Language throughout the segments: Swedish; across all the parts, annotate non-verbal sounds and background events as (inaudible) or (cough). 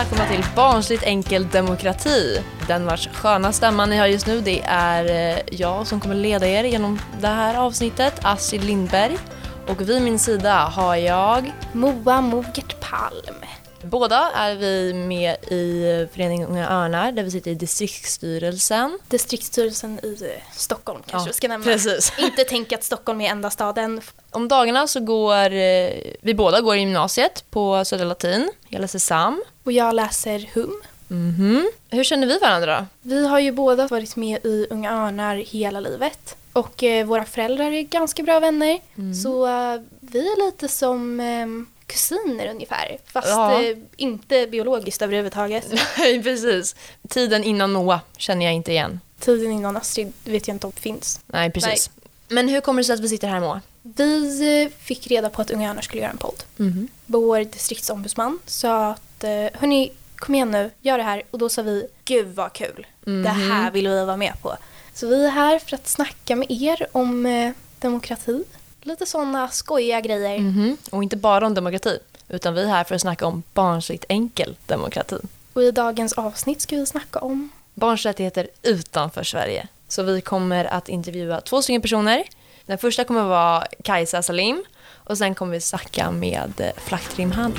välkomna till Barnsligt enkel demokrati. Den vars sköna stämma ni har just nu det är eh, jag som kommer leda er genom det här avsnittet, Astrid Lindberg. Och vid min sida har jag... Moa Mogert Palm. Båda är vi med i föreningen Unga Örnar där vi sitter i distriktsstyrelsen. Distriktsstyrelsen i Stockholm kanske Ja, vi ska nämna. precis. (laughs) Inte tänka att Stockholm är enda staden. Om dagarna så går eh, vi båda går i gymnasiet på Södra Latin, hela Sesam. Och jag läser HUM. Mhm. Hur känner vi varandra? Vi har ju båda varit med i Unga Örnar hela livet. Och eh, våra föräldrar är ganska bra vänner. Så eh, vi är lite som eh, kusiner ungefär. Fast Ja. eh, inte biologiskt överhuvudtaget. (laughs) Nej, precis. Tiden innan Noah känner jag inte igen. Tiden innan Astrid vet jag inte om finns. Nej, precis. Men hur kommer det sig att vi sitter här Moa? Vi eh, fick reda på att Unga Örnar skulle göra en podd. Mhm. Vår distriktsombudsman sa att eh, hörni, kom igen nu, gör det här. Och då sa vi, gud vad kul. Det här vill vi vara med på. Så vi är här för att snacka med er om demokrati. Lite sådana skojiga grejer. Mhm. Och inte bara om demokrati, utan vi är här för att snacka om barnsligt enkel demokrati. Och i dagens avsnitt ska vi snacka om Barns rättigheter utanför Sverige. Så vi kommer att intervjua två stycken personer. Den första kommer att vara Kajsa Salim och sen kommer vi snacka med eh, Flaktrim Han.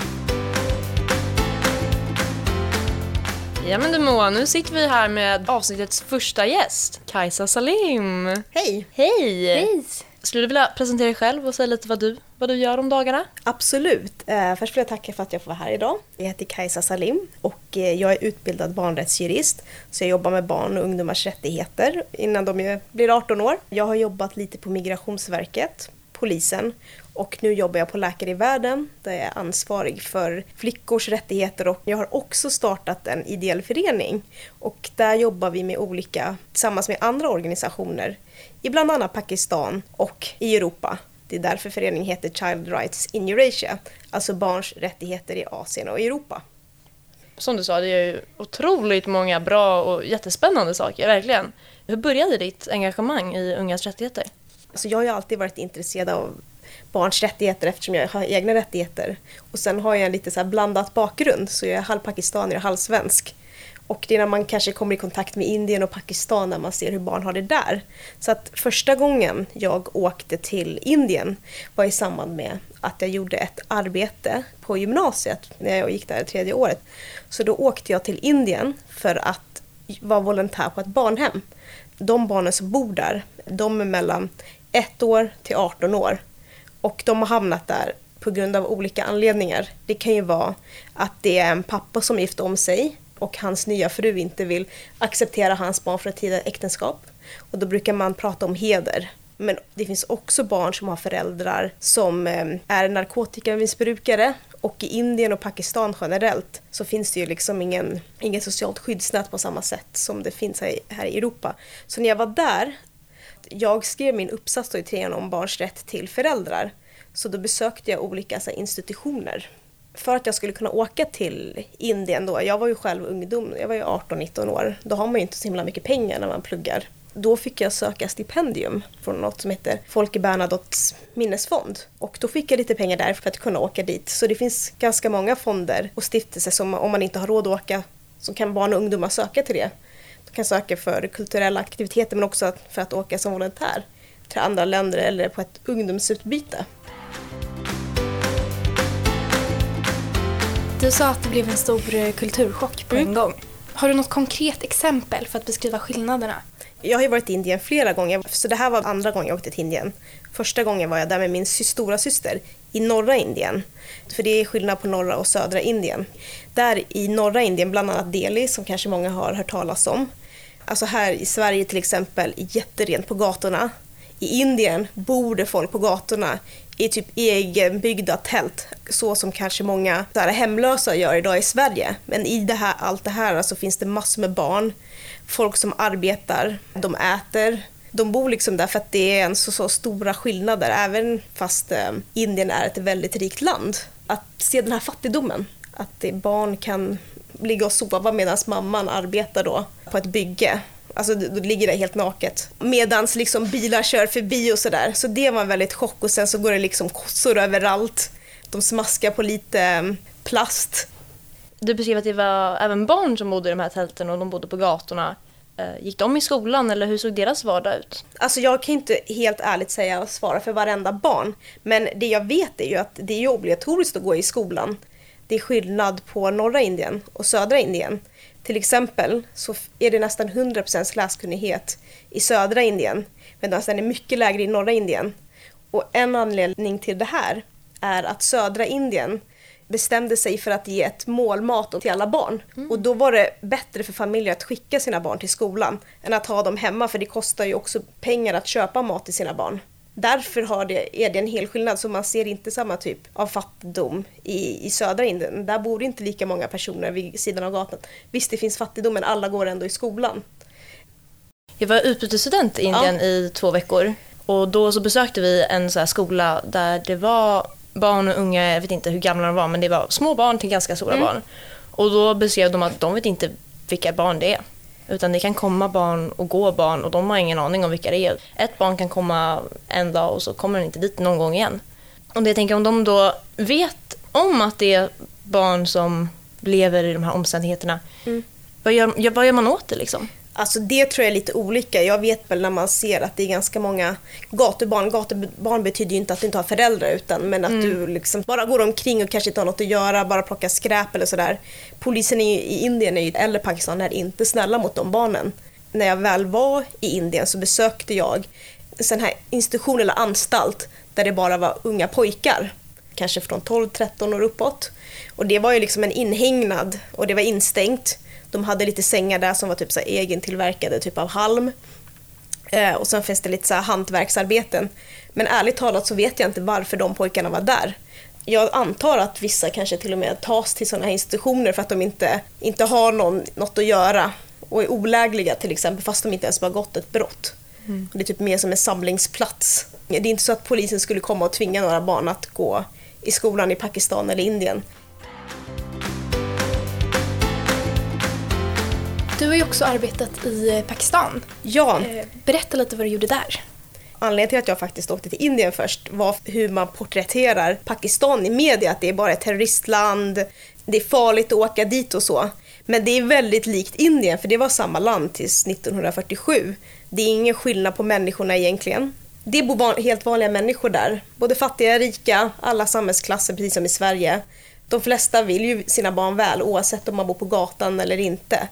Ja men du Moa, nu sitter vi här med avsnittets första gäst, Kajsa Salim. Hej! Hej! Hej! Skulle du vilja presentera dig själv och säga lite vad du, vad du gör om dagarna? Absolut. Eh, först vill jag tacka för att jag får vara här idag. Jag heter Kajsa Salim och eh, jag är utbildad barnrättsjurist. Så jag jobbar med barn och ungdomars rättigheter innan de blir 18 år. Jag har jobbat lite på Migrationsverket, polisen och nu jobbar jag på Läkare i världen där jag är ansvarig för flickors rättigheter och jag har också startat en ideell förening och där jobbar vi med olika, tillsammans med andra organisationer i bland annat Pakistan och i Europa. Det är därför föreningen heter Child Rights in Eurasia, alltså barns rättigheter i Asien och Europa. Som du sa, det är ju otroligt många bra och jättespännande saker, verkligen. Hur började ditt engagemang i ungas rättigheter? Alltså jag har ju alltid varit intresserad av barns rättigheter eftersom jag har egna rättigheter. Och sen har jag en lite så här blandat bakgrund, så jag är halvpakistanier och halvsvensk. Och det är när man kanske kommer i kontakt med Indien och Pakistan när man ser hur barn har det där. Så att första gången jag åkte till Indien var i samband med att jag gjorde ett arbete på gymnasiet när jag gick där tredje året. Så då åkte jag till Indien för att vara volontär på ett barnhem. De barnen som bor där, de är mellan ett år till 18 år. Och de har hamnat där på grund av olika anledningar. Det kan ju vara att det är en pappa som gift om sig och hans nya fru inte vill acceptera hans barn för ett tidigare äktenskap. Och då brukar man prata om heder. Men det finns också barn som har föräldrar som eh, är narkotikamissbrukare och i Indien och Pakistan generellt så finns det ju liksom ingen, ingen socialt skyddsnät på samma sätt som det finns här i, här i Europa. Så när jag var där jag skrev min uppsats då i trean om barns rätt till föräldrar. Så då besökte jag olika så här, institutioner. För att jag skulle kunna åka till Indien då, jag var ju själv ungdom, jag var ju 18-19 år. Då har man ju inte så himla mycket pengar när man pluggar. Då fick jag söka stipendium från något som heter Folke Bernadottes minnesfond. Och då fick jag lite pengar där för att kunna åka dit. Så det finns ganska många fonder och stiftelser som om man inte har råd att åka så kan barn och ungdomar söka till det. Kan söka för kulturella aktiviteter men också för att åka som volontär till andra länder eller på ett ungdomsutbyte. Du sa att det blev en stor eh, kulturchock på en gång. Har du något konkret exempel för att beskriva skillnaderna? Jag har ju varit i Indien flera gånger, så det här var andra gången jag åkte till Indien. Första gången var jag där med min stora syster i norra Indien. För det är skillnad på norra och södra Indien. Där i norra Indien, bland annat Delhi, som kanske många har hört talas om. Alltså här i Sverige till exempel, jätterent på gatorna. I Indien bor det folk på gatorna i typ egenbyggda tält, så som kanske många så här, hemlösa gör idag i Sverige. Men i det här, allt det här alltså, finns det massor med barn, folk som arbetar, de äter, de bor liksom där för att det är en så, så stora skillnader, även fast eh, Indien är ett väldigt rikt land. Att se den här fattigdomen, att barn kan ligga och sova medan mamman arbetar då på ett bygge. Alltså då ligger det helt naket. Medans liksom bilar kör förbi och sådär. Så det var en väldigt chock och sen så går det liksom kossor överallt. De smaskar på lite eh, plast. Du beskrev att det var även barn som bodde i de här tälten och de bodde på gatorna. Eh, gick de i skolan eller hur såg deras vardag ut? Alltså jag kan inte helt ärligt säga och svara för varenda barn. Men det jag vet är ju att det är obligatoriskt att gå i skolan. Det är skillnad på norra Indien och södra Indien. Till exempel så är det nästan 100% läskunnighet i södra Indien medan den är mycket lägre i norra Indien. Och en anledning till det här är att södra Indien bestämde sig för att ge ett målmat till alla barn. Mm. Och då var det bättre för familjer att skicka sina barn till skolan än att ha dem hemma för det kostar ju också pengar att köpa mat till sina barn. Därför har det, är det en hel skillnad, så man ser inte samma typ av fattigdom i, i södra Indien. Där bor inte lika många personer vid sidan av gatan. Visst, det finns fattigdom, men alla går ändå i skolan. Jag var utbytesstudent i Indien ja. i två veckor och då så besökte vi en så skola där det var barn och unga, jag vet inte hur gamla de var, men det var små barn till ganska stora mm. barn. Och då beskrev de att de vet inte vilka barn det är. Utan det kan komma barn och gå barn och de har ingen aning om vilka det är. Ett barn kan komma en dag och så kommer den inte dit någon gång igen. Och det jag tänker om de då vet om att det är barn som lever i de här omständigheterna, mm. vad, gör, vad gör man åt det liksom? Alltså det tror jag är lite olika. Jag vet väl när man ser att det är ganska många gatubarn. Gatubarn betyder ju inte att du inte har föräldrar utan men att mm. du liksom bara går omkring och kanske inte har något att göra, bara plockar skräp eller sådär. Polisen i, i Indien är, eller Pakistan är inte snälla mot de barnen. När jag väl var i Indien så besökte jag en sån här institution eller anstalt där det bara var unga pojkar. Kanske från 12-13 år uppåt. Och det var ju liksom en inhägnad och det var instängt. De hade lite sängar där som var typ så här egentillverkade, typ av halm. Eh, och sen finns det lite så här hantverksarbeten. Men ärligt talat så vet jag inte varför de pojkarna var där. Jag antar att vissa kanske till och med tas till sådana här institutioner för att de inte, inte har någon, något att göra och är olägliga till exempel fast de inte ens har begått ett brott. Mm. Det är typ mer som en samlingsplats. Det är inte så att polisen skulle komma och tvinga några barn att gå i skolan i Pakistan eller Indien. Du har ju också arbetat i eh, Pakistan. Ja. Eh, berätta lite vad du gjorde där. Anledningen till att jag faktiskt åkte till Indien först var hur man porträtterar Pakistan i media, att det är bara ett terroristland, det är farligt att åka dit och så. Men det är väldigt likt Indien, för det var samma land tills 1947. Det är ingen skillnad på människorna egentligen. Det bor helt vanliga människor där, både fattiga, rika, alla samhällsklasser precis som i Sverige. De flesta vill ju sina barn väl oavsett om man bor på gatan eller inte.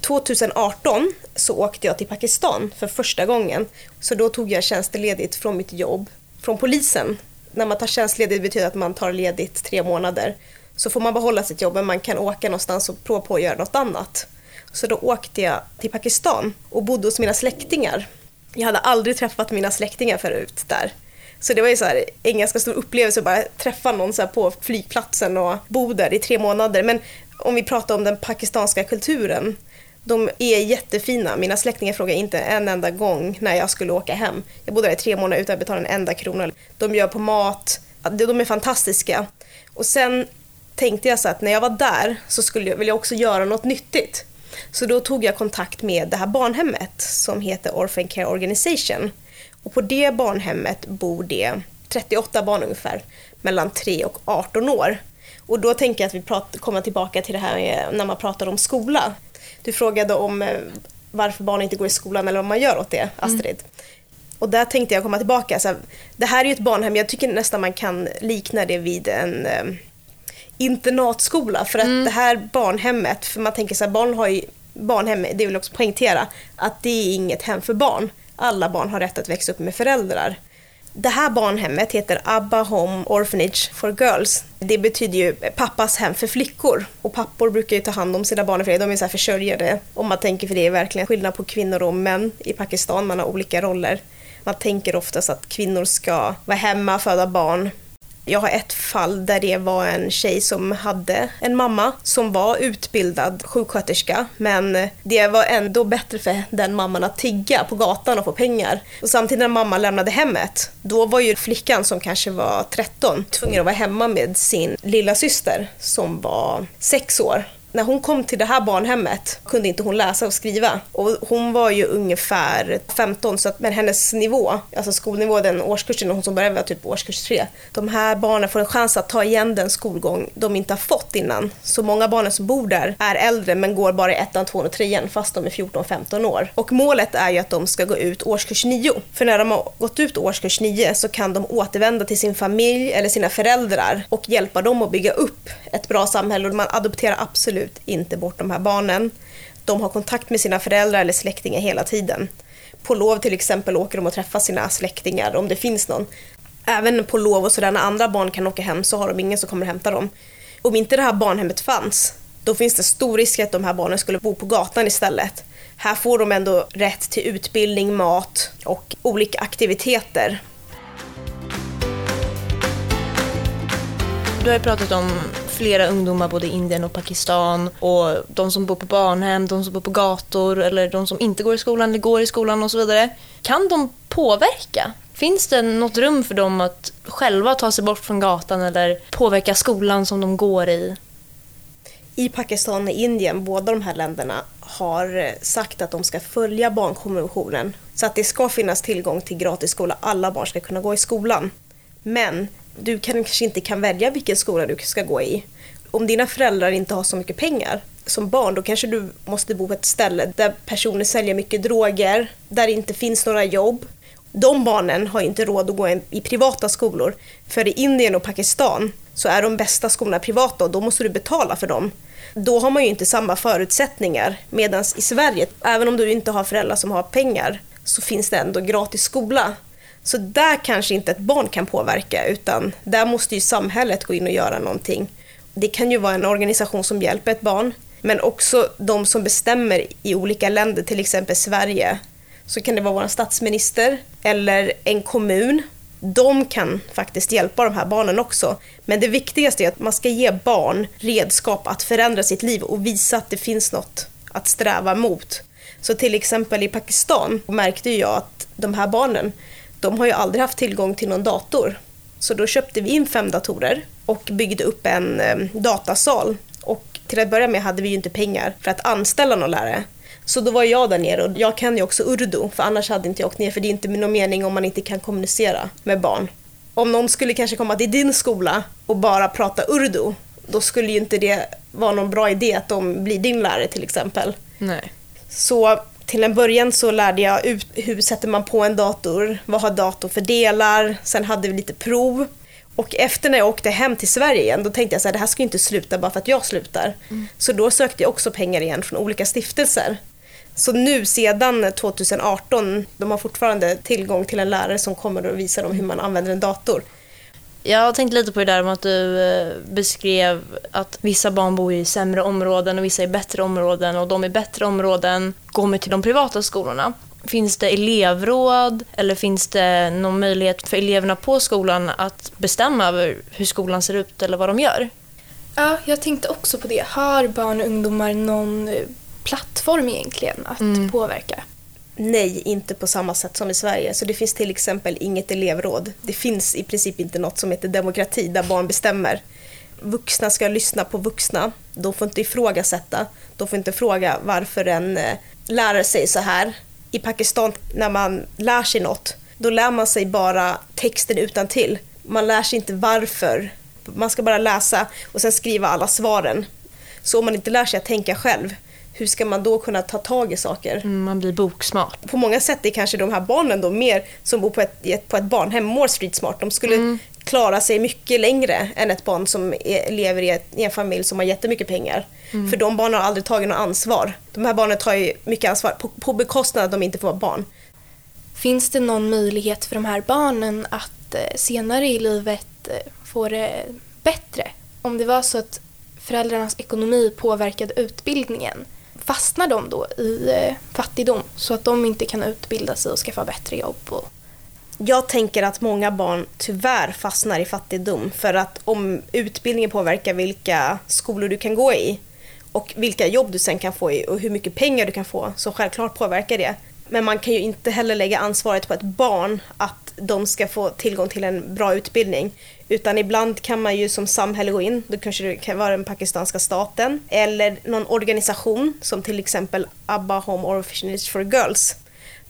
2018 så åkte jag till Pakistan för första gången. Så då tog jag tjänstledigt från mitt jobb, från polisen. När man tar tjänstledigt betyder att man tar ledigt tre månader. Så får man behålla sitt jobb men man kan åka någonstans och prova på att göra något annat. Så då åkte jag till Pakistan och bodde hos mina släktingar. Jag hade aldrig träffat mina släktingar förut där. Så det var ju så här, en ganska stor upplevelse att bara träffa någon så på flygplatsen och bo där i tre månader. Men om vi pratar om den pakistanska kulturen. De är jättefina. Mina släktingar frågade inte en enda gång när jag skulle åka hem. Jag bodde där i tre månader utan att betala en enda krona. De gör på mat. De är fantastiska. Och sen tänkte jag så att när jag var där så skulle jag, vill jag också göra något nyttigt. Så då tog jag kontakt med det här barnhemmet som heter Orphan Care Organization. Och på det barnhemmet bor det 38 barn ungefär, mellan 3 och 18 år. Och då tänker jag att vi pratar, kommer tillbaka till det här när man pratar om skola. Du frågade om eh, varför barn inte går i skolan eller vad man gör åt det, mm. Astrid. Mm. Och där tänkte jag komma tillbaka. Så det här är ju ett barnhem, jag tycker nästan man kan likna det vid en eh, internatskola. För att mm. det här barnhemmet, för man tänker så här, barn har ju barnhem, det vill jag också poängtera, att det är inget hem för barn. Alla barn har rätt att växa upp med föräldrar. Det här barnhemmet heter Abba Home Orphanage for Girls. Det betyder ju pappas hem för flickor. Och pappor brukar ju ta hand om sina barn för det. De är så här försörjare. Om man tänker för det är verkligen skillnad på kvinnor och män i Pakistan. Man har olika roller. Man tänker oftast att kvinnor ska vara hemma, föda barn jag har ett fall där det var en tjej som hade en mamma som var utbildad sjuksköterska men det var ändå bättre för den mamman att tigga på gatan och få pengar. Och samtidigt när mamma lämnade hemmet, då var ju flickan som kanske var 13 tvungen att vara hemma med sin lilla syster som var 6 år när hon kom till det här barnhemmet kunde inte hon läsa och skriva. Och hon var ju ungefär 15, så att, men hennes nivå, alltså skolnivå, den årskursen, hon som började var typ årskurs 3. De här barnen får en chans att ta igen den skolgång de inte har fått innan. Så många barnen som bor där är äldre men går bara i ettan, tvåan och trean fast de är 14-15 år. Och målet är ju att de ska gå ut årskurs 9. För när de har gått ut årskurs 9 så kan de återvända till sin familj eller sina föräldrar och hjälpa dem att bygga upp ett bra samhälle. Och man adopterar absolut inte bort de här barnen. De har kontakt med sina föräldrar eller släktingar hela tiden. På lov till exempel åker de och träffar sina släktingar om det finns någon. Även på lov och sådär när andra barn kan åka hem så har de ingen som kommer och hämtar dem. Om inte det här barnhemmet fanns, då finns det stor risk att de här barnen skulle bo på gatan istället. Här får de ändå rätt till utbildning, mat och olika aktiviteter. Du har ju pratat om flera ungdomar både i Indien och Pakistan och de som bor på barnhem, de som bor på gator eller de som inte går i skolan eller går i skolan och så vidare. Kan de påverka? Finns det något rum för dem att själva ta sig bort från gatan eller påverka skolan som de går i? I Pakistan och Indien, båda de här länderna, har sagt att de ska följa barnkonventionen. Så att det ska finnas tillgång till gratis skola. Alla barn ska kunna gå i skolan. Men du kanske inte kan välja vilken skola du ska gå i. Om dina föräldrar inte har så mycket pengar som barn, då kanske du måste bo på ett ställe där personer säljer mycket droger, där det inte finns några jobb. De barnen har inte råd att gå i privata skolor. För i Indien och Pakistan så är de bästa skolorna privata och då måste du betala för dem. Då har man ju inte samma förutsättningar. Medan i Sverige, även om du inte har föräldrar som har pengar, så finns det ändå gratis skola. Så där kanske inte ett barn kan påverka utan där måste ju samhället gå in och göra någonting. Det kan ju vara en organisation som hjälper ett barn men också de som bestämmer i olika länder, till exempel Sverige. Så kan det vara vår statsminister eller en kommun. De kan faktiskt hjälpa de här barnen också. Men det viktigaste är att man ska ge barn redskap att förändra sitt liv och visa att det finns något att sträva mot. Så till exempel i Pakistan märkte jag att de här barnen de har ju aldrig haft tillgång till någon dator. Så då köpte vi in fem datorer och byggde upp en eh, datasal. Och till att börja med hade vi ju inte pengar för att anställa någon lärare. Så då var jag där nere och jag kan ju också urdu för annars hade inte jag åkt ner för det är inte någon mening om man inte kan kommunicera med barn. Om någon skulle kanske komma till din skola och bara prata urdu då skulle ju inte det vara någon bra idé att de blir din lärare till exempel. Nej. Så till en början så lärde jag ut hur sätter man på en dator, vad har datorn för delar, sen hade vi lite prov. Och efter när jag åkte hem till Sverige igen, då tänkte jag att det här ska inte sluta bara för att jag slutar. Mm. Så då sökte jag också pengar igen från olika stiftelser. Så nu sedan 2018, de har fortfarande tillgång till en lärare som kommer och visar dem hur man använder en dator. Jag har tänkt lite på det där med att du eh, beskrev att vissa barn bor i sämre områden och vissa i bättre områden och de i bättre områden går till de privata skolorna. Finns det elevråd eller finns det någon möjlighet för eleverna på skolan att bestämma över hur skolan ser ut eller vad de gör? Ja, jag tänkte också på det. Har barn och ungdomar någon eh, plattform egentligen att mm. påverka? Nej, inte på samma sätt som i Sverige. Så det finns till exempel inget elevråd. Det finns i princip inte något som heter demokrati där barn bestämmer. Vuxna ska lyssna på vuxna. De får inte ifrågasätta. De får inte fråga varför en eh, lärare säger så här. I Pakistan, när man lär sig något, då lär man sig bara texten utan till. Man lär sig inte varför. Man ska bara läsa och sen skriva alla svaren. Så om man inte lär sig att tänka själv, hur ska man då kunna ta tag i saker? Mm, man blir boksmart. På många sätt är kanske de här barnen då mer som bor på ett, på ett barnhem more street smart. De skulle mm. Klara sig mycket längre än ett barn som är, lever i, ett, i, en familj som har jättemycket pengar. Mm. För de barnen har aldrig tagit något ansvar. De här barnen tar ju mycket ansvar på, på bekostnad av att de inte får vara barn. Finns det någon möjlighet för de här barnen att eh, senare i livet eh, få det bättre? Om det var så att föräldrarnas ekonomi påverkade utbildningen, fastnar de då i eh, fattigdom så att de inte kan utbilda sig och skaffa bättre jobb? Och... Jag tänker att många barn tyvärr fastnar i fattigdom för att om utbildningen påverkar vilka skolor du kan gå i och vilka jobb du sen kan få i och hur mycket pengar du kan få så självklart påverkar det. Men man kan ju inte heller lägga ansvaret på ett barn att de ska få tillgång till en bra utbildning. Utan ibland kan man ju som samhälle gå in, då kanske det kan vara den pakistanska staten eller någon organisation som till exempel ABBA Home Orphanage for Girls.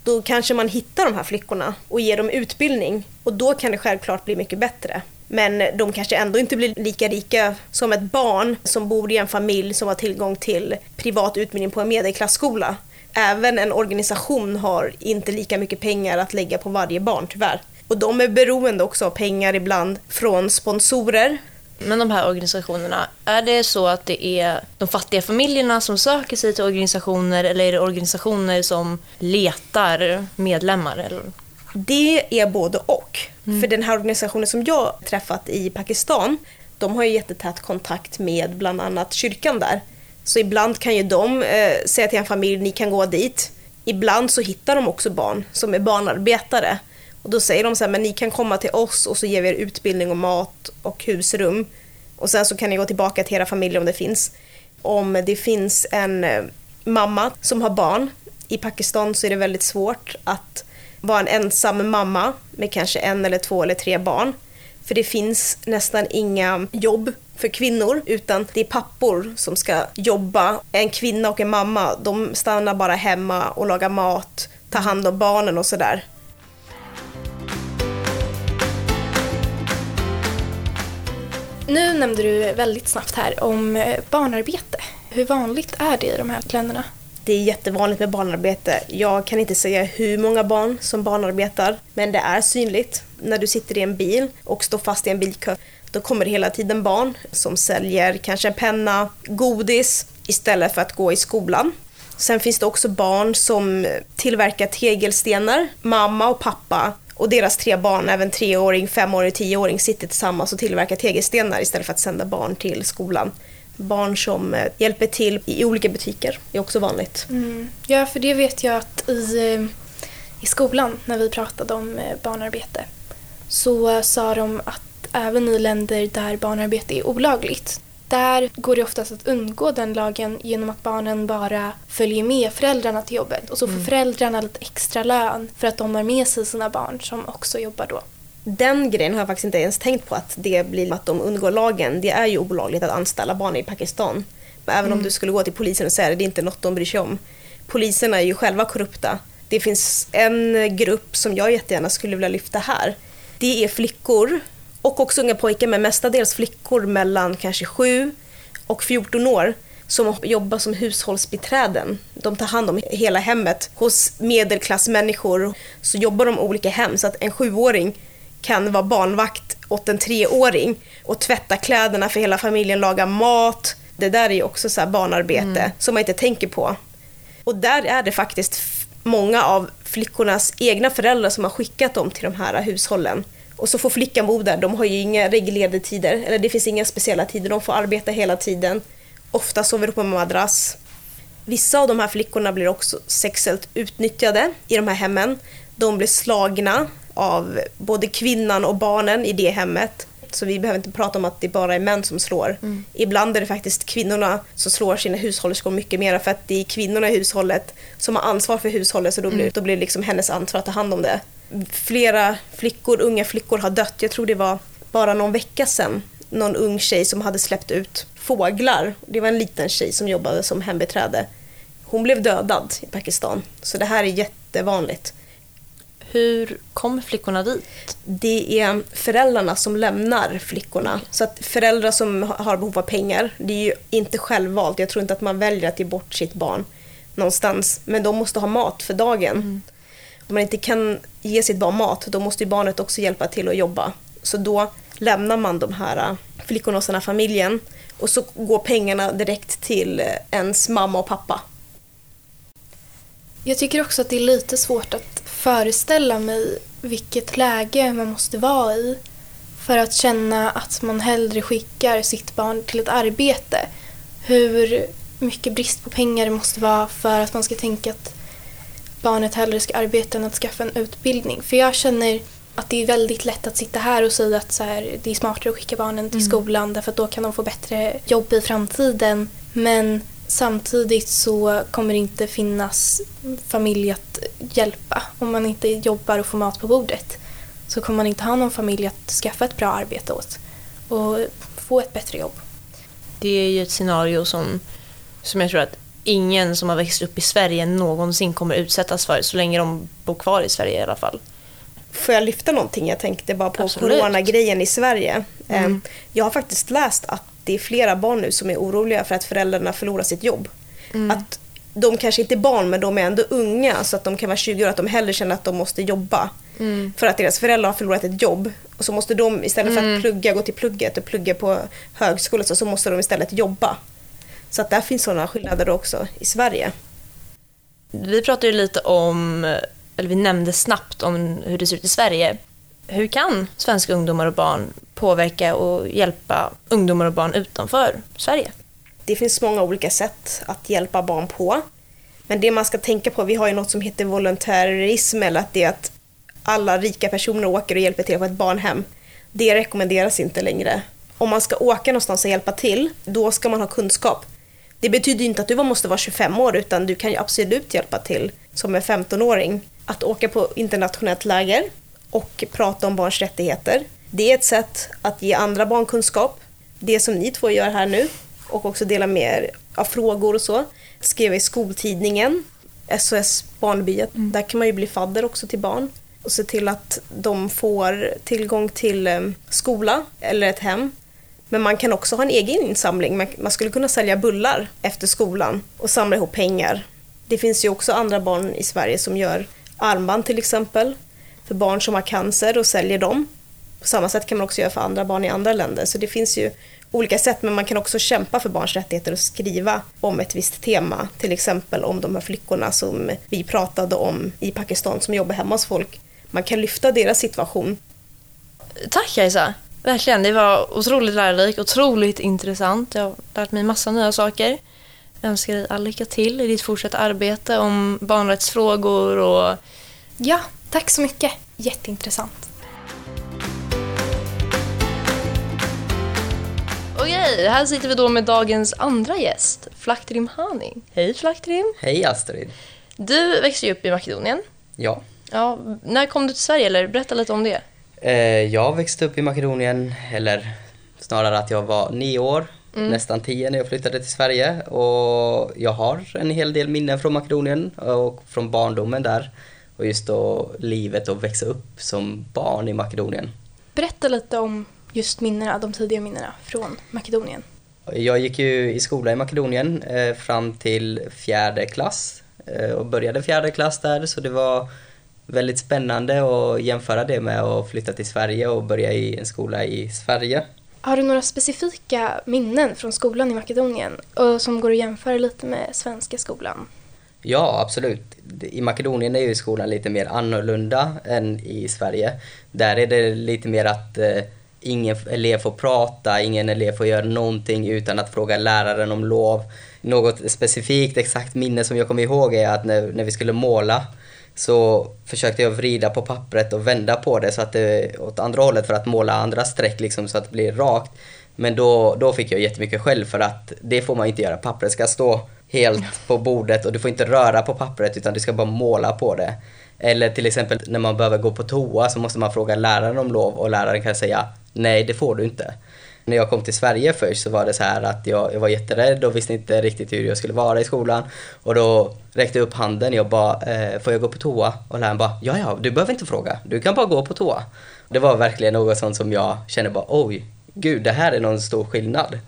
Då kanske man hittar de här flickorna och ger dem utbildning och då kan det självklart bli mycket bättre. Men de kanske ändå inte blir lika rika som ett barn som bor i en familj som har tillgång till privat utbildning på en medelklassskola. Även en organisation har inte lika mycket pengar att lägga på varje barn tyvärr. Och de är beroende också av pengar ibland från sponsorer. Men de här organisationerna, är det så att det är de fattiga familjerna som söker sig till organisationer eller är det organisationer som letar medlemmar? Eller? Det är både och. Mm. För den här organisationen som jag träffat i Pakistan, de har ju jättetät kontakt med bland annat kyrkan där. Så ibland kan ju de eh, säga till en familj, ni kan gå dit. Ibland så hittar de också barn som är barnarbetare. Och då säger de så här, men ni kan komma till oss och så ger vi er utbildning och mat och husrum. Och sen så kan ni gå tillbaka till era familjer om det finns. Om det finns en eh, mamma som har barn, i Pakistan så är det väldigt svårt att vara en ensam mamma med kanske en eller två eller tre barn. För det finns nästan inga jobb för kvinnor utan det är pappor som ska jobba. En kvinna och en mamma de stannar bara hemma och lagar mat, tar hand om barnen och sådär. Nu nämnde du väldigt snabbt här om eh, barnarbete. Hur vanligt är det i de här länderna? Det är jättevanligt med barnarbete. Jag kan inte säga hur många barn som barnarbetar, men det är synligt. När du sitter i en bil och står fast i en bilkö, då kommer det hela tiden barn som säljer kanske en penna, godis, istället för att gå i skolan. Sen finns det också barn som tillverkar tegelstenar. Mamma och pappa och deras tre barn, även treåring, femåring och tioåring, sitter tillsammans och tillverkar tegelstenar istället för att sända barn till skolan. Barn som eh, hjälper till i olika butiker är också vanligt. Mm. Ja, för det vet jag att i, eh, i skolan, när vi pratade om eh, barnarbete, så sa de att även i länder där barnarbete är olagligt, där går det oftast att undgå den lagen genom att barnen bara följer med föräldrarna till jobbet och så får mm. föräldrarna lite extra lön för att de har med sig sina barn som också jobbar då. Den grejen har jag faktiskt inte ens tänkt på att det blir att de undgår lagen. Det är ju olagligt att anställa barn i Pakistan. Men även mm. om du skulle gå till polisen och säga det, det är inte något de bryr sig om. Poliserna är ju själva korrupta. Det finns en grupp som jag jättegärna skulle vilja lyfta här. Det är flickor och också unga pojkar, men mestadels flickor mellan kanske 7 och 14 år som jobbar som hushållsbiträden. De tar hand om hela hemmet. Hos medelklassmänniskor så jobbar de olika hem så att en sjuåring kan vara barnvakt åt en treåring och tvätta kläderna för hela familjen, laga mat. Det där är ju också så barnarbete mm. som man inte tänker på. Och där är det faktiskt många av flickornas egna föräldrar som har skickat dem till de här hushållen. Och så får flickan bo där, de har ju inga reglerade tider, eller det finns inga speciella tider, de får arbeta hela tiden. Ofta sover de på en madrass. Vissa av de här flickorna blir också sexuellt utnyttjade i de här hemmen. De blir slagna av både kvinnan och barnen i det hemmet. Så vi behöver inte prata om att det bara är män som slår. Mm. Ibland är det faktiskt kvinnorna som slår sina hushållerskor mycket mer för att det är kvinnorna i hushållet som har ansvar för hushållet så då blir, mm. då blir det liksom hennes ansvar att ta hand om det. Flera flickor, unga flickor har dött. Jag tror det var bara någon vecka sedan någon ung tjej som hade släppt ut fåglar. Det var en liten tjej som jobbade som hembiträde. Hon blev dödad i Pakistan. Så det här är jättevanligt. Hur kommer flickorna dit? Det är föräldrarna som lämnar flickorna. Så att föräldrar som har behov av pengar, det är ju inte självvalt. Jag tror inte att man väljer att ge bort sitt barn någonstans. Men de måste ha mat för dagen. Mm. Om man inte kan ge sitt barn mat, då måste ju barnet också hjälpa till att jobba. Så då lämnar man de här äh, flickorna och sina familjen och så går pengarna direkt till äh, ens mamma och pappa. Jag tycker också att det är lite svårt att föreställa mig vilket läge man måste vara i för att känna att man hellre skickar sitt barn till ett arbete. Hur mycket brist på pengar det måste vara för att man ska tänka att barnet hellre ska arbeta än att skaffa en utbildning. För jag känner att det är väldigt lätt att sitta här och säga att så här, det är smartare att skicka barnen till mm. skolan därför att då kan de få bättre jobb i framtiden. Men samtidigt så kommer det inte finnas familj att hjälpa. Om man inte jobbar och får mat på bordet så kommer man inte ha någon familj att skaffa ett bra arbete åt och få ett bättre jobb. Det är ju ett scenario som, som jag tror att ingen som har växt upp i Sverige någonsin kommer utsättas för så länge de bor kvar i Sverige i alla fall. Får jag lyfta någonting? Jag tänkte bara på Absolut. coronagrejen i Sverige. Mm. Eh, Jag har faktiskt läst att det är flera barn nu som är oroliga för att föräldrarna förlorar sitt jobb. Mm. Att de kanske inte är barn men de är ändå unga så att de kan vara 20 år att de hellre känner att de måste jobba. Mm. För att deras föräldrar har förlorat ett jobb. Och så måste de istället för Mm. att plugga, gå till plugget och plugga på högskolan så, så måste de istället jobba. Så att där finns sådana skillnader också i Sverige. Vi pratade ju lite om, eller vi nämnde snabbt om hur det ser ut i Sverige. Hur kan svenska ungdomar och barn påverka och hjälpa ungdomar och barn utanför Sverige? Det finns många olika sätt att hjälpa barn på. Men det man ska tänka på, vi har ju något som heter volontärism eller att det är att alla rika personer åker och hjälper till på ett barnhem. Det rekommenderas inte längre. Om man ska åka någonstans och hjälpa till, då ska man ha kunskap. Det betyder inte att du måste vara 25 år utan du kan ju absolut hjälpa till som en 15-åring. Att åka på internationellt läger och prata om barns rättigheter. Det är ett sätt att ge andra barn kunskap. Det som ni två gör här nu och också dela med er av frågor och så. Skriva i skoltidningen, SOS Barnbyet. Där kan man ju bli fadder också till barn och se till att de får tillgång till eh, skola eller ett hem. Men man kan också ha en egen insamling. Man, skulle kunna sälja bullar efter skolan och samla ihop pengar. Det finns ju också andra barn i Sverige som gör armband till exempel för barn som har cancer och säljer dem. På samma sätt kan man också göra för andra barn i andra länder. Så det finns ju olika sätt men man kan också kämpa för barns rättigheter och skriva om ett visst tema. Till exempel om de här flickorna som vi pratade om i Pakistan som jobbar hemma hos folk. Man kan lyfta deras situation. Tack Kajsa! Verkligen, det var otroligt lärorikt, otroligt intressant. Jag har lärt mig massa nya saker. Jag önskar dig all lycka till i ditt fortsatta arbete om barnrättsfrågor och Ja, tack så mycket. Jätteintressant. Okej, här sitter vi då med dagens andra gäst, Flaktrim Hani. Hej Flaktrim! Hej Astrid. Du växte ju upp i Makedonien. Ja. Ja, när kom du till Sverige? Eller berätta lite om det. Eh, jag växte upp i Makedonien, eller snarare att jag var nio år, nästan tio när jag flyttade till Sverige. Och jag har en hel del minnen från Makedonien och från barndomen där. Och just då livet och växa upp som barn i Makedonien. Berätta lite om just minnena, de tidiga minnena från Makedonien. Jag gick ju i skola i Makedonien eh, fram till fjärde klass eh, och började fjärde klass där så det var väldigt spännande att jämföra det med att flytta till Sverige och börja i en skola i Sverige. Har du några specifika minnen från skolan i Makedonien och som går att jämföra lite med svenska skolan? Ja, absolut. I Makedonien är ju skolan lite mer annorlunda än i Sverige. Där är det lite mer att eh, ingen elev får prata, ingen elev får göra någonting utan att fråga läraren om lov. Något specifikt exakt minne som jag kommer ihåg är att när, när vi skulle måla så försökte jag vrida på pappret och vända på det så att det åt andra hållet för att måla andra streck liksom så att det blir rakt. Men då, då fick jag jättemycket skäll för att det får man inte göra. Pappret ska stå helt på bordet och du får inte röra på pappret utan du ska bara måla på det. Eller till exempel när man behöver gå på toa så måste man fråga läraren om lov och läraren kan säga nej det får du inte. När jag kom till Sverige först så var det så här att jag, jag var jätterädd och visste inte riktigt hur jag skulle vara i skolan. Och då räckte jag upp handen jag bara, eh, får jag gå på toa? Och läraren bara, ja ja, du behöver inte fråga, du kan bara gå på toa. Det var verkligen något sånt som jag kände bara, oj, gud det här är någon stor skillnad.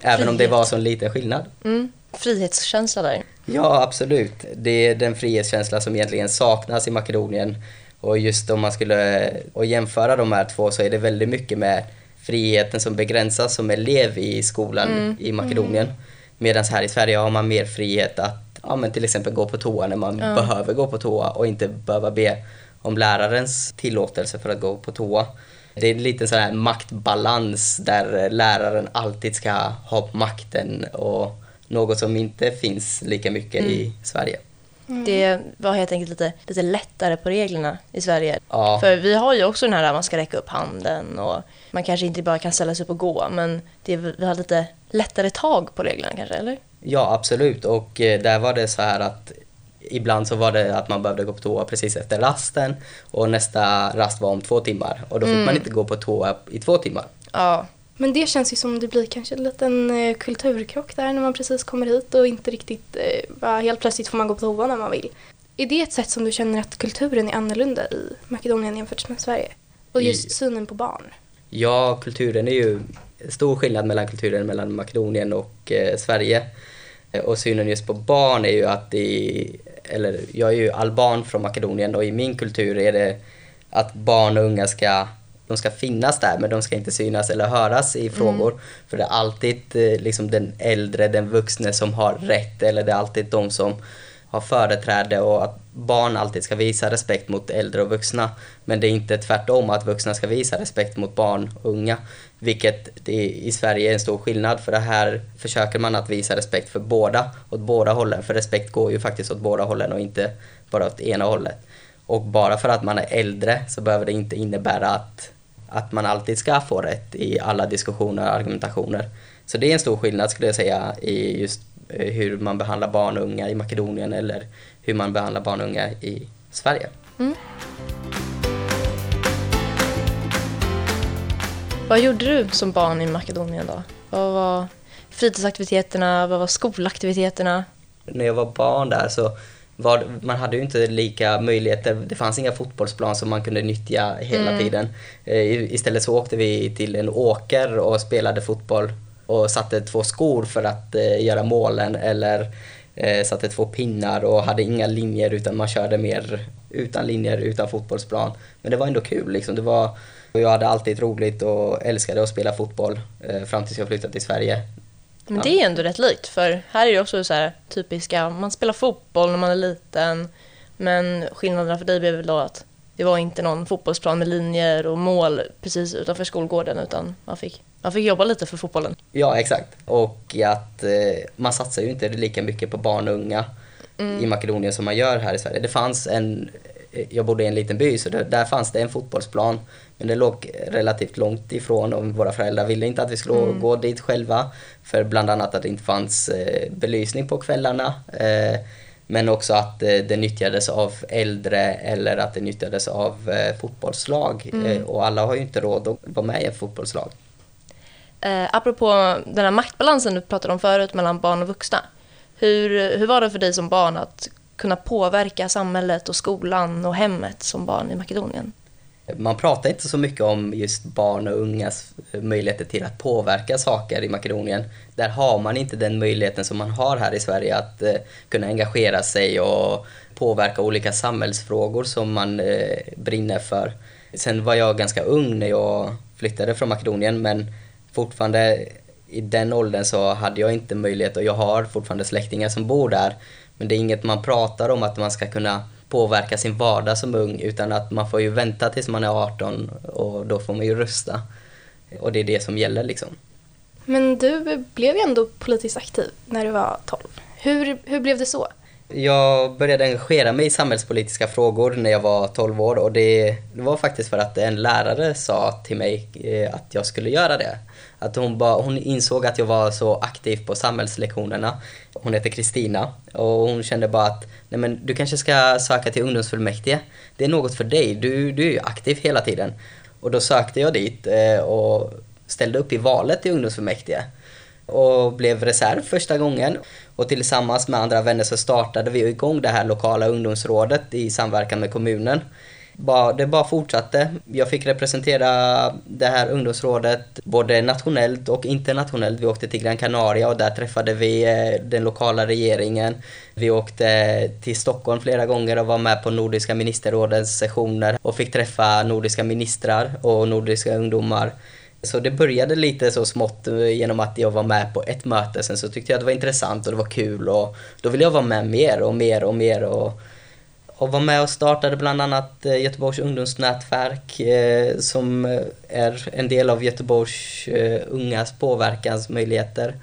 Även om det var så en liten skillnad. Mm. Frihetskänsla där. Ja, absolut. Det är den frihetskänsla som egentligen saknas i Makedonien. Och just om man skulle och jämföra de här två så är det väldigt mycket med friheten som begränsas som elev i skolan i Makedonien. Medan här i Sverige har man mer frihet att ja, men till exempel gå på toa när man behöver gå på toa och inte behöva be om lärarens tillåtelse för att gå på toa. Det är en liten sån här maktbalans där läraren alltid ska ha makten och något som inte finns lika mycket i Sverige. Det var helt enkelt lite, lite lättare på reglerna i Sverige. Ja. För vi har ju också den här att man ska räcka upp handen och man kanske inte bara kan ställa sig upp och gå men det, vi har lite lättare tag på reglerna kanske, eller? Ja, absolut. Och eh, där var det så här att ibland så var det att man behövde gå på toa precis efter rasten och nästa rast var om två timmar och då fick man inte gå på toa i två timmar. Ja. Men det känns ju som det blir kanske en liten eh, kulturkrock där när man precis kommer hit och inte riktigt, eh, bara helt plötsligt får man gå på toa när man vill. Är det ett sätt som du känner att kulturen är annorlunda i Makedonien jämfört med Sverige? Och just I- synen på barn? Ja, kulturen är ju stor skillnad mellan kulturen mellan Makedonien och eh, Sverige. Eh, Och synen just på barn är ju att i, eller jag är ju alban från Makedonien och i min kultur är det att barn och unga ska, de ska finnas där men de ska inte synas eller höras i frågor. För det är alltid eh, liksom den äldre, den vuxne som har rätt eller det är alltid de som har företräde och att barn alltid ska visa respekt mot äldre och vuxna. Men det är inte tvärtom att vuxna ska visa respekt mot barn och unga. Vilket i Sverige är en stor skillnad för det här försöker man att visa respekt för båda, åt båda hållen. För respekt går ju faktiskt åt båda hållen och inte bara åt ena hållet. Och bara för att man är äldre så behöver det inte innebära att, att man alltid ska få rätt i alla diskussioner och argumentationer. Så det är en stor skillnad skulle jag säga i just eh, hur man behandlar barn och unga i Makedonien eller hur man behandlar barn och unga i Sverige. Vad gjorde du som barn i Makedonien då? Vad var fritidsaktiviteterna? Vad var skolaktiviteterna? När jag var barn där så var, man hade ju inte lika möjligheter. Det fanns inga fotbollsplan som man kunde nyttja hela tiden. Eh, i- Istället så åkte vi till en åker och spelade fotboll och satte två skor för att eh, göra målen eller eh, satte två pinnar och hade inga linjer utan man körde mer utan linjer, utan fotbollsplan. Men det var ändå kul liksom. Det var, jag hade alltid roligt och älskade att spela fotboll eh, fram tills jag flyttade till Sverige. Men det är ändå rätt likt för här är det också så här typiska, man spelar fotboll när man är liten men skillnaderna för dig blev väl då att det var inte någon fotbollsplan med linjer och mål precis utanför skolgården utan man fick, man fick jobba lite för fotbollen. Ja, exakt. Och att eh, man satsar ju inte lika mycket på barn och unga i Makedonien som man gör här i Sverige. Det fanns en, jag bodde i en liten by så det, där fanns det en fotbollsplan men det låg relativt långt ifrån och våra föräldrar ville inte att vi skulle gå dit själva för bland annat att det inte fanns eh, belysning på kvällarna eh, men också att eh, det nyttjades av äldre eller att det nyttjades av eh, fotbollslag eh, och alla har ju inte råd att vara med i ett fotbollslag. Eh, apropå den här maktbalansen du pratade om förut mellan barn och vuxna. Hur, hur var det för dig som barn att kunna påverka samhället och skolan och hemmet som barn i Makedonien? Man pratar inte så mycket om just barn och ungas eh, möjligheter till att påverka saker i Makedonien. Där har man inte den möjligheten som man har här i Sverige att eh, kunna engagera sig och påverka olika samhällsfrågor som man eh, brinner för. Sen var jag ganska ung när jag flyttade från Makedonien men fortfarande i den åldern så hade jag inte möjlighet och jag har fortfarande släktingar som bor där. Men det är inget man pratar om att man ska kunna påverka sin vardag som ung utan att man får ju vänta tills man är 18 och då får man ju rösta. Och det är det som gäller liksom. Men du blev ju ändå politiskt aktiv när du var 12. Hur, hur blev det så? Jag började engagera mig i samhällspolitiska frågor när jag var 12 år och det, det var faktiskt för att en lärare sa till mig eh, att jag skulle göra det. Att hon, ba, hon insåg att jag var så aktiv på samhällslektionerna. Hon heter Kristina och hon kände bara att Nej, men du kanske ska söka till ungdomsfullmäktige. Det är något för dig, du, du är ju aktiv hela tiden. Och då sökte jag dit eh, och ställde upp i valet till ungdomsfullmäktige och blev reserv första gången. Och tillsammans med andra vänner så startade vi igång det här lokala ungdomsrådet i samverkan med kommunen. Bara, det bara fortsatte. Jag fick representera det här ungdomsrådet både nationellt och internationellt. Vi åkte till Gran Canaria och där träffade vi eh, den lokala regeringen. Vi åkte till Stockholm flera gånger och var med på Nordiska ministerrådets sessioner och fick träffa nordiska ministrar och nordiska ungdomar. Så det började lite så smått eh, genom att jag var med på ett möte. Sen så tyckte jag att det var intressant och det var kul och då ville jag vara med mer och mer och mer. Och, och var med och startade bland annat eh, Göteborgs ungdomsnätverk eh, som eh, är en del av Göteborgs ungas påverkansmöjligheter.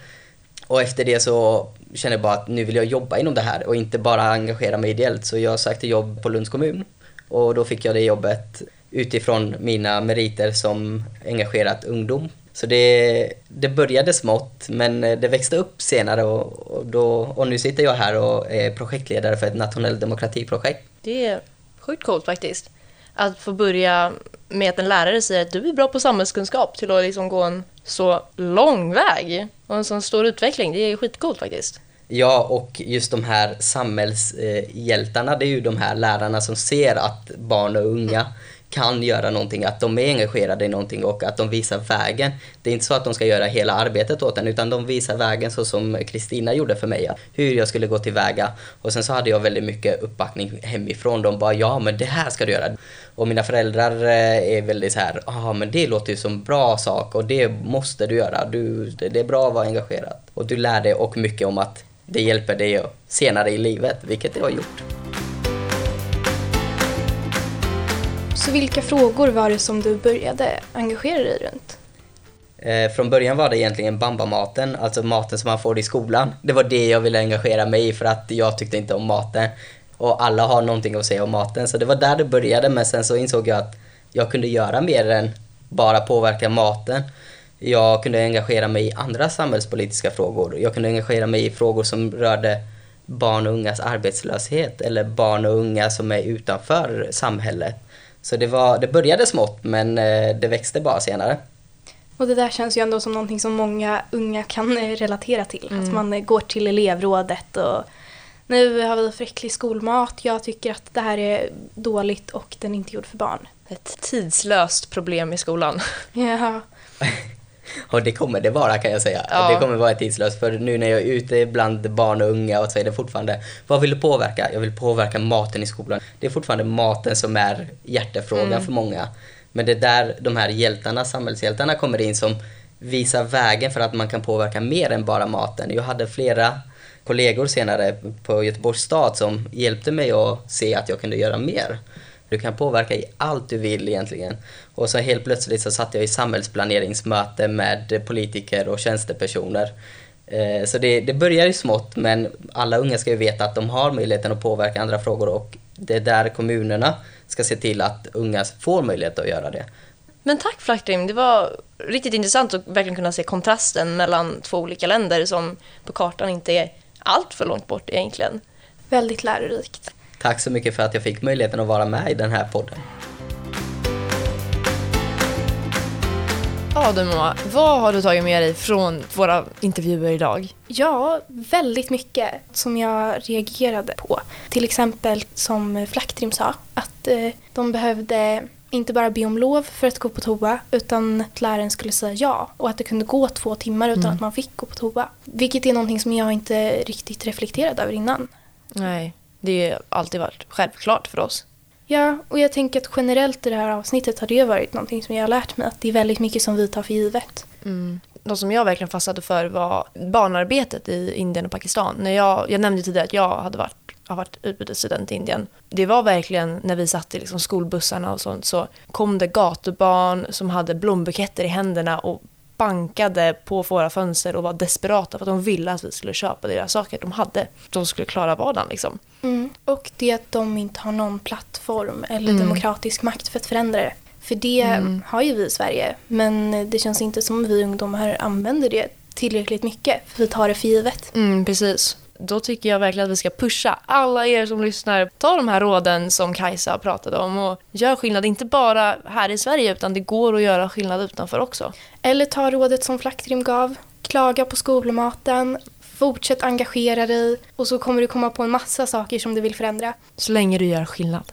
Och efter det så kände jag bara att nu vill jag jobba inom det här och inte bara engagera mig ideellt. Så jag sökte jobb på Lunds kommun och då fick jag det jobbet utifrån mina meriter som engagerat ungdom. Så det, det började smått men det växte upp senare och, och, då, och nu sitter jag här och är projektledare för ett nationellt demokratiprojekt. Det är sjukt coolt faktiskt. Att få börja med att en lärare säger att du är bra på samhällskunskap till att liksom gå en så lång väg och en sån stor utveckling. Det är skitcoolt faktiskt. Ja, och just de här samhällshjältarna, det är ju de här lärarna som ser att barn och unga kan göra någonting, att de är engagerade i någonting och att de visar vägen. Det är inte så att de ska göra hela arbetet åt en utan de visar vägen så som Kristina gjorde för mig, hur jag skulle gå tillväga. Och sen så hade jag väldigt mycket uppbackning hemifrån. De bara ja men det här ska du göra. Och mina föräldrar eh, är väldigt så här, ja ah, men det låter ju som bra sak och det måste du göra. Du, det är bra att vara engagerad. Och du lär dig och mycket om att det hjälper dig senare i livet, vilket det har gjort. Så vilka frågor var det som du började engagera dig runt? Eh, från början var det egentligen bambamaten, alltså maten som man får i skolan. Det var det jag ville engagera mig i för att jag tyckte inte om maten. Och alla har någonting att säga om maten, så det var där det började. Men sen så insåg jag att jag kunde göra mer än bara påverka maten. Jag kunde engagera mig i andra samhällspolitiska frågor. Jag kunde engagera mig i frågor som rörde barn och ungas arbetslöshet eller barn och unga som är utanför samhället. Så det, var, det började smått men eh, det växte bara senare. Och det där känns ju ändå som någonting som många unga kan eh, relatera till. Mm. Att man eh, går till elevrådet och nu har vi för äcklig skolmat, jag tycker att det här är dåligt och den är inte gjord för barn. Ett tidslöst problem i skolan. Ja. (laughs) Och det kommer det vara kan jag säga. Ja. Det kommer vara tidslöst för nu när jag är ute bland barn och unga och så är det fortfarande, vad vill du påverka? Jag vill påverka maten i skolan. Det är fortfarande maten som är hjärtefrågan mm. för många. Men det är där de här hjältarna, samhällshjältarna kommer in som visar vägen för att man kan påverka mer än bara maten. Jag hade flera kollegor senare på Göteborgs stad som hjälpte mig att se att jag kunde göra mer. Du kan påverka i allt du vill egentligen. Och så helt plötsligt så satt jag i samhällsplaneringsmöte med politiker och tjänstepersoner. Eh, så det, det börjar ju smått men alla unga ska ju veta att de har möjligheten att påverka andra frågor och det är där kommunerna ska se till att unga får möjlighet att göra det. Men tack Flaktrim, det var riktigt intressant att verkligen kunna se kontrasten mellan två olika länder som på kartan inte är allt för långt bort egentligen. Väldigt lärorikt. Tack så mycket för att jag fick möjligheten att vara med i den här podden. Ja du mamma, vad har du tagit med dig från våra intervjuer idag? Ja, väldigt mycket som jag reagerade på. Till exempel som Flaktrim sa, att eh, de behövde inte bara be om lov för att gå på toa utan att läraren skulle säga ja och att det kunde gå två timmar utan mm. att man fick gå på toa. Vilket är någonting som jag inte riktigt reflekterat över innan. Nej, det har alltid varit självklart för oss. Ja, och jag tänker att generellt i det här avsnittet har det varit någonting som jag har lärt mig att det är väldigt mycket som vi tar för givet. Mm. Något som jag verkligen fastnade för var barnarbetet i Indien och Pakistan. När jag, jag nämnde tidigare att jag hade varit, har varit utbytesstudent i Indien. Det var verkligen när vi satt i liksom skolbussarna och sånt så kom det gatubarn som hade blombuketter i händerna och bankade på våra fönster och var desperata för att de ville att vi skulle köpa deras saker. De hade, de skulle klara vardagen liksom. Mm. Och det att de inte har någon plattform eller mm. demokratisk makt för att förändra det. För det mm. har ju vi i Sverige, men det känns inte som vi ungdomar använder det tillräckligt mycket, för vi tar det för givet. Mm, precis då tycker jag verkligen att vi ska pusha alla er som lyssnar. Ta de här råden som Kajsa pratade om och gör skillnad, inte bara här i Sverige utan det går att göra skillnad utanför också. Eller ta rådet som Flaktrim gav, klaga på skolmaten, fortsätt engagera dig och så kommer du komma på en massa saker som du vill förändra. Så länge du gör skillnad.